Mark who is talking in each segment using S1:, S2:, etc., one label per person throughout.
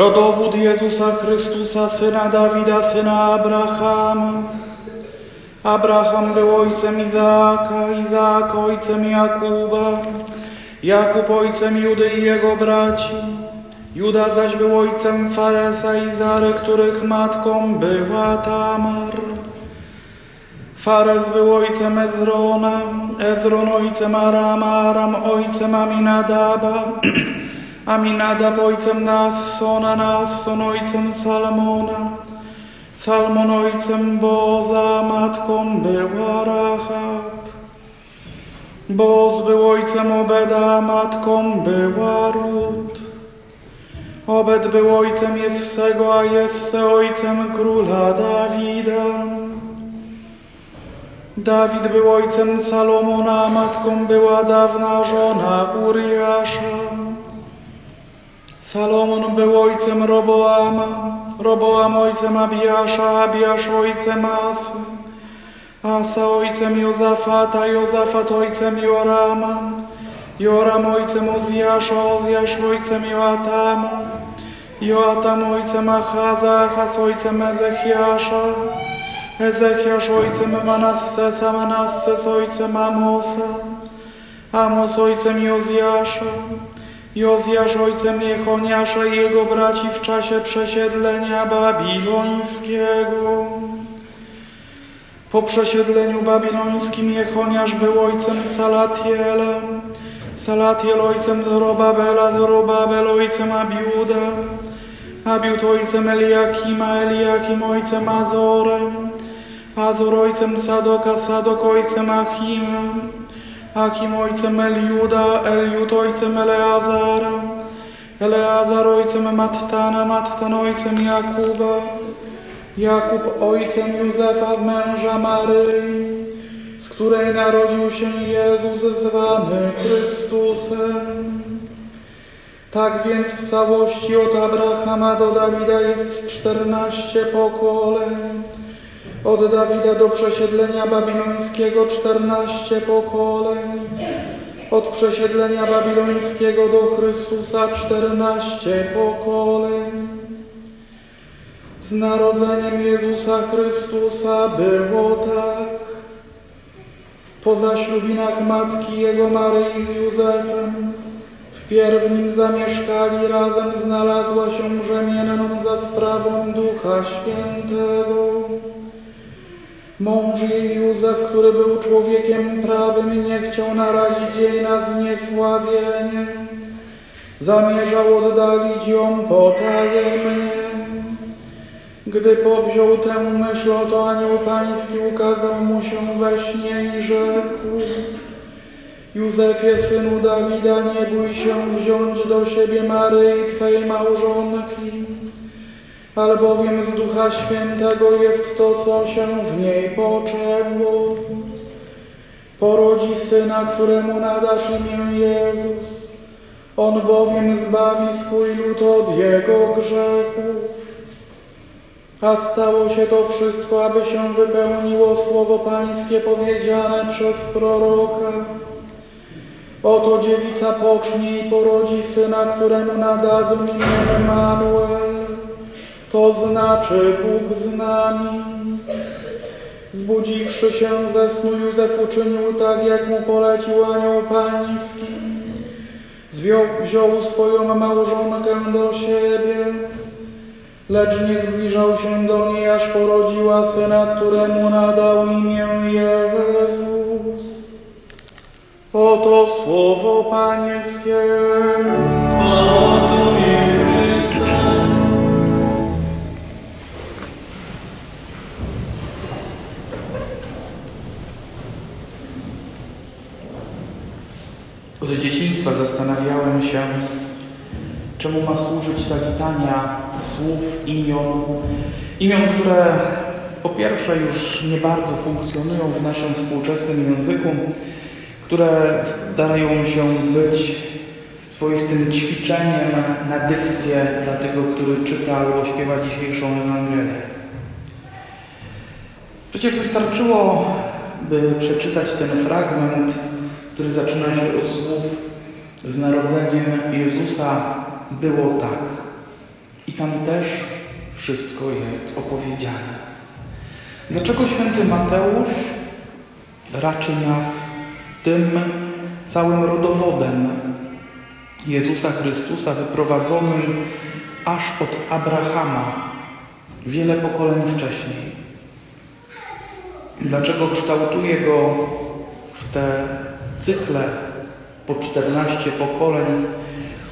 S1: Rodowód Jezusa Chrystusa, syna Dawida, syna Abrahama. Abraham był ojcem Izaaka, Izaak ojcem Jakuba, Jakub ojcem Judy i jego braci. Juda zaś był ojcem Faresa i Zary, których matką była Tamar. Fares był ojcem Ezrona, Ezron ojcem Arama, Aram ojcem Aminadaba, Aminadab ojcem Nassona, Nasson ojcem Salmona, Salmon ojcem Boza, matką była Rahab. Boz był ojcem Obeda, matką była Rut. Obed był ojcem Jessego, a Jesse ojcem króla Dawida. Dawid był ojcem Salomona, matką była dawna żona Uriasza. Salomon był ojcem Roboama, Roboam ojcem Abiasza, Abiasz ojcem Asy, Asa ojcem Jozafata, Jozafat ojcem Jorama, Joram ojcem Ozjasza, Ozjasz ojcem Joatama, Joatam ojcem Achaza, Achaz ojcem Ezechiasza, Ezechiasz ojcem Manassesa, Manasses ojcem Amosa, Amos. Ojcem Jozjasza, Jozjasz ojcem Jechoniasza i jego braci w czasie przesiedlenia babilońskiego. Po przesiedleniu babilońskim Jechoniasz był ojcem Salatiela, Salatiel ojcem Zorobabela, Zorobabel ojcem Abiuda, Abiud ojcem Eliakima, Eliakim ojcem Azorem, Azor ojcem Sadoka, Sadok ojcem Achima, Achim ojcem Eliuda, Eliud ojcem Eleazara, Eleazar ojcem Mattana, Mattan ojcem Jakuba, Jakub ojcem Józefa, męża Maryi, z której narodził się Jezus zwany Chrystusem. Tak więc w całości od Abrahama do Dawida jest czternaście pokoleń, od Dawida do przesiedlenia babilońskiego czternaście pokoleń, od przesiedlenia babilońskiego do Chrystusa czternaście pokoleń. Z narodzeniem Jezusa Chrystusa było tak. Po zaślubinach matki jego Maryi z Józefem, wpierw nim zamieszkali razem, znalazła się brzemienną za sprawą Ducha Świętego. Mąż jej Józef, który był człowiekiem prawym, nie chciał narazić jej na zniesławienie. Zamierzał oddalić ją potajemnie. Gdy powziął tę myśl, oto anioł pański ukazał mu się we śnie i rzekł Józefie, synu Dawida, nie bój się wziąć do siebie Maryi, Twej małżonki, albowiem z Ducha Świętego jest to, co się w niej poczęło. Porodzi syna, któremu nadasz imię Jezus. On bowiem zbawi swój lud od jego grzechów. A stało się to wszystko, aby się wypełniło słowo Pańskie powiedziane przez proroka. Oto dziewica pocznie i porodzi syna, któremu nadadzą imię Emanuel. To znaczy Bóg z nami. Zbudziwszy się ze snu, Józef uczynił tak, jak mu polecił anioł pański. Wziął, wziął swoją małżonkę do siebie, lecz nie zbliżał się do niej, aż porodziła syna, któremu nadał imię Jezus. Oto słowo Pańskie. Od dzieciństwa zastanawiałem się, czemu ma służyć ta litania słów, imion. Imion, które po pierwsze już nie bardzo funkcjonują w naszym współczesnym języku, które starają się być swoistym ćwiczeniem na dykcję dla tego, który czyta albo śpiewa dzisiejszą Ewangelię. Przecież wystarczyło, by przeczytać ten fragment, który zaczyna się od słów z narodzeniem Jezusa było tak. tam też wszystko jest opowiedziane. Dlaczego święty Mateusz raczy nas tym całym rodowodem Jezusa Chrystusa wyprowadzonym aż od Abrahama wiele pokoleń wcześniej? Dlaczego kształtuje go w te cykle po 14 pokoleń,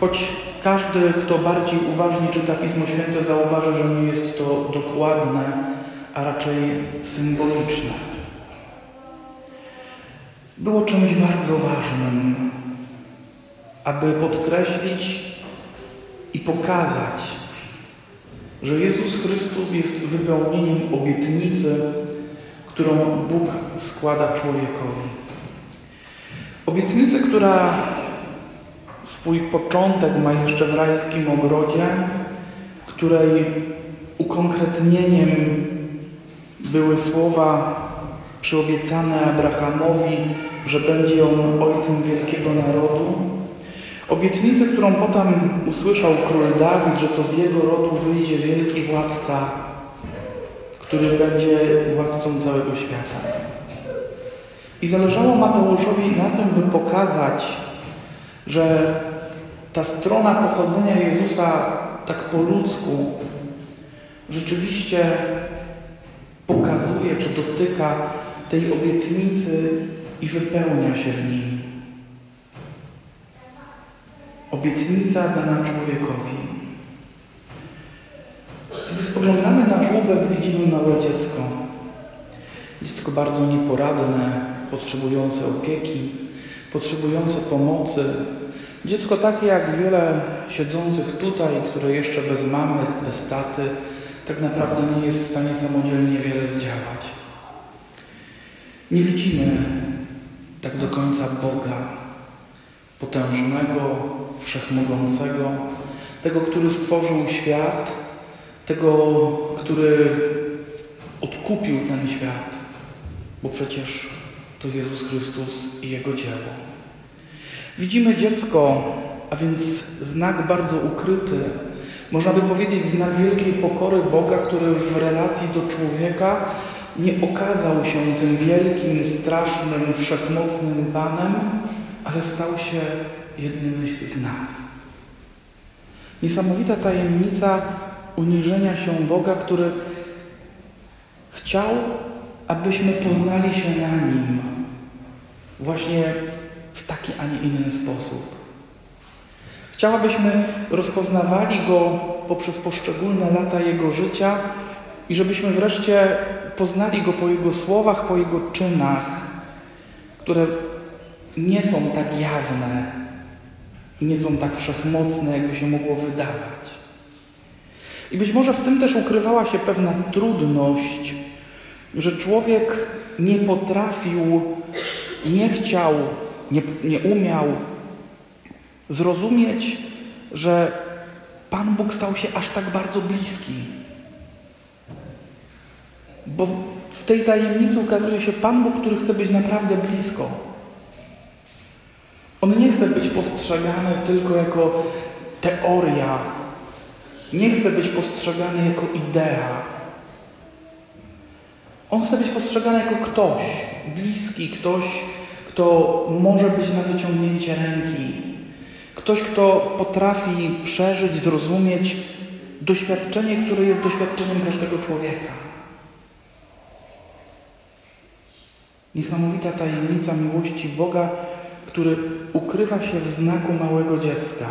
S1: choć każdy, kto bardziej uważnie czyta Pismo Święte, zauważy, że nie jest to dokładne, a raczej symboliczne. Było czymś bardzo ważnym, aby podkreślić i pokazać, że Jezus Chrystus jest wypełnieniem obietnicy, którą Bóg składa człowiekowi. Obietnicy, która swój początek ma jeszcze w rajskim ogrodzie, której ukonkretnieniem były słowa przyobiecane Abrahamowi, że będzie on ojcem wielkiego narodu. Obietnicę, którą potem usłyszał król Dawid, że to z jego rodu wyjdzie wielki władca, który będzie władcą całego świata. I zależało Mateuszowi na tym, by pokazać, że ta strona pochodzenia Jezusa tak po ludzku rzeczywiście pokazuje czy dotyka tej obietnicy i wypełnia się w niej. Obietnica dana człowiekowi. Kiedy spoglądamy na żłóbek, widzimy małe dziecko. Dziecko bardzo nieporadne, potrzebujące opieki, potrzebujące pomocy. Dziecko takie jak wiele siedzących tutaj, które jeszcze bez mamy, bez taty, tak naprawdę nie jest w stanie samodzielnie wiele zdziałać. Nie widzimy tak do końca Boga, potężnego, wszechmogącego, tego, który stworzył świat, tego, który odkupił ten świat, bo przecież to Jezus Chrystus i Jego dzieło. Widzimy dziecko, a więc znak bardzo ukryty, można by powiedzieć znak wielkiej pokory Boga, który w relacji do człowieka nie okazał się tym wielkim, strasznym, wszechmocnym Panem, ale stał się jednym z nas. Niesamowita tajemnica uniżenia się Boga, który chciał, abyśmy poznali się na Nim właśnie w taki, a nie inny sposób. Chciałabyśmy rozpoznawali Go poprzez poszczególne lata Jego życia i żebyśmy wreszcie poznali Go po Jego słowach, po Jego czynach, które nie są tak jawne i nie są tak wszechmocne, jakby się mogło wydawać. I być może w tym też ukrywała się pewna trudność, że człowiek nie potrafił, nie chciał, nie, nie umiał zrozumieć, że Pan Bóg stał się aż tak bardzo bliski. Bo w tej tajemnicy ukazuje się Pan Bóg, który chce być naprawdę blisko. On nie chce być postrzegany tylko jako teoria. Nie chce być postrzegany jako idea. On chce być postrzegany jako ktoś bliski, ktoś, kto może być na wyciągnięcie ręki, Ktoś, kto potrafi przeżyć, zrozumieć doświadczenie, które jest doświadczeniem każdego człowieka. Niesamowita tajemnica miłości Boga, który ukrywa się w znaku małego dziecka.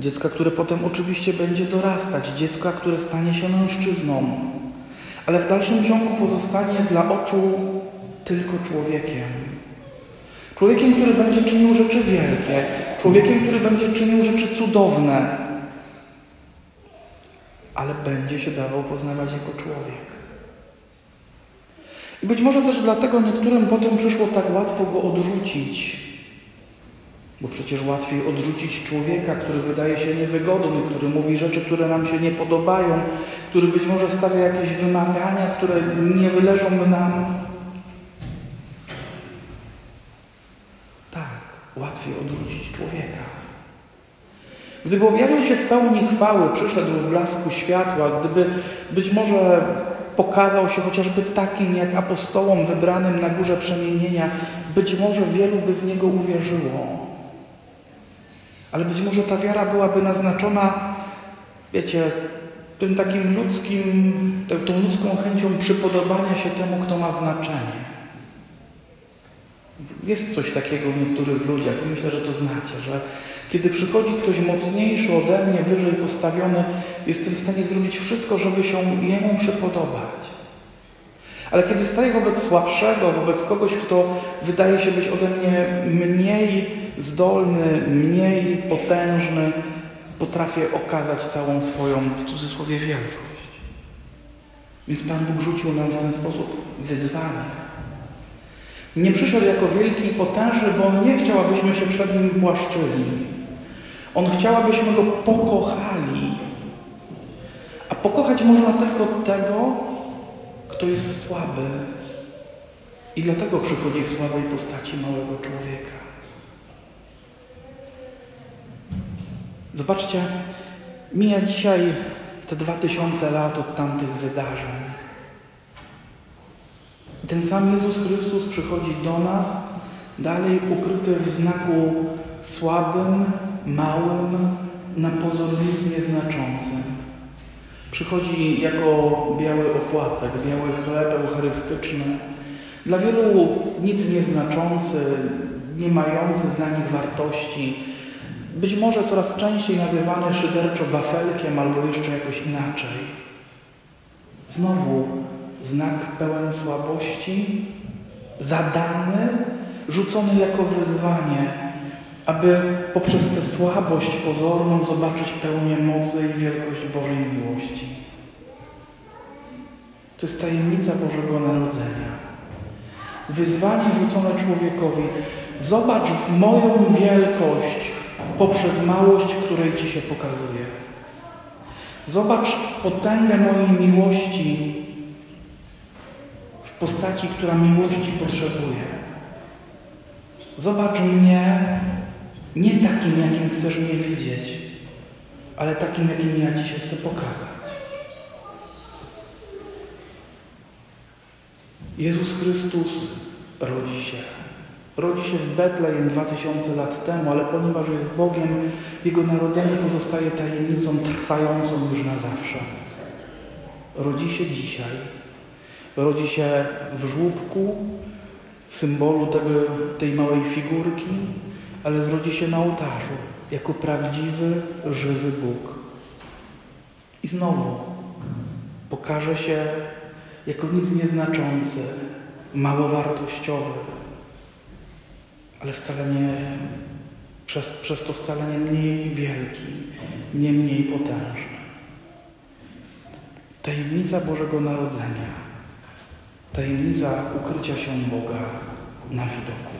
S1: Dziecka, które potem oczywiście będzie dorastać, dziecka, które stanie się mężczyzną, ale w dalszym ciągu pozostanie dla oczu tylko człowiekiem. Człowiekiem, który będzie czynił rzeczy wielkie. Człowiekiem, który będzie czynił rzeczy cudowne. Ale będzie się dawał poznawać jako człowiek. I być może też dlatego niektórym potem przyszło tak łatwo go odrzucić. Bo przecież łatwiej odrzucić człowieka, który wydaje się niewygodny, który mówi rzeczy, które nam się nie podobają, który być może stawia jakieś wymagania, które nie wyleżą nam. łatwiej odrzucić człowieka, Gdyby objawił się w pełni chwały, przyszedł w blasku światła, gdyby być może pokazał się chociażby takim jak apostołom wybranym na górze przemienienia, być może wielu by w niego uwierzyło. Ale być może ta wiara byłaby naznaczona, wiecie, tym takim ludzkim, tą ludzką chęcią przypodobania się temu, kto ma znaczenie. Jest coś takiego w niektórych ludziach i myślę, że to znacie, że kiedy przychodzi ktoś mocniejszy ode mnie, wyżej postawiony, jestem w stanie zrobić wszystko, żeby się jemu przypodobać. Ale kiedy staję wobec słabszego, wobec kogoś, kto wydaje się być ode mnie mniej zdolny, mniej potężny, potrafię okazać całą swoją, w cudzysłowie, wielkość. Więc Pan Bóg rzucił nam w ten sposób wyzwanie. Nie przyszedł jako wielki i potężny, bo On nie chciał, abyśmy się przed Nim płaszczyli. On chciał, abyśmy Go pokochali. A pokochać można tylko tego, kto jest słaby. I dlatego przychodzi w słabej postaci małego człowieka. Zobaczcie, mija dzisiaj te dwa tysiące lat od tamtych wydarzeń. Ten sam Jezus Chrystus przychodzi do nas, dalej ukryty w znaku słabym, małym, na pozór nic nieznaczącym. Przychodzi jako biały opłatek, biały chleb eucharystyczny, dla wielu nic nieznaczący, nie mający dla nich wartości, być może coraz częściej nazywany szyderczo wafelkiem albo jeszcze jakoś inaczej. Znowu znak pełen słabości, zadany, rzucony jako wyzwanie, aby poprzez tę słabość pozorną zobaczyć pełnię mocy i wielkość Bożej miłości. To jest tajemnica Bożego Narodzenia. Wyzwanie rzucone człowiekowi. Zobacz w moją wielkość poprzez małość, w której Ci się pokazuje. Zobacz potęgę mojej miłości w postaci, która miłości potrzebuje. Zobacz mnie nie takim, jakim chcesz mnie widzieć, ale takim, jakim ja Ci się chcę pokazać. Jezus Chrystus rodzi się. Rodzi się w Betlejem 2000 lat temu, ale ponieważ jest Bogiem, Jego narodzenie pozostaje tajemnicą trwającą już na zawsze. Rodzi się dzisiaj. Rodzi się w żłóbku, w symbolu tego, tej małej figurki, ale zrodzi się na ołtarzu, jako prawdziwy, żywy Bóg. I znowu pokaże się jako nic nieznaczący, małowartościowy, ale wcale nie, przez, przez to wcale nie mniej wielki, nie mniej potężny. Tajemnica Bożego Narodzenia, tajemnica ukrycia się Boga na widoku.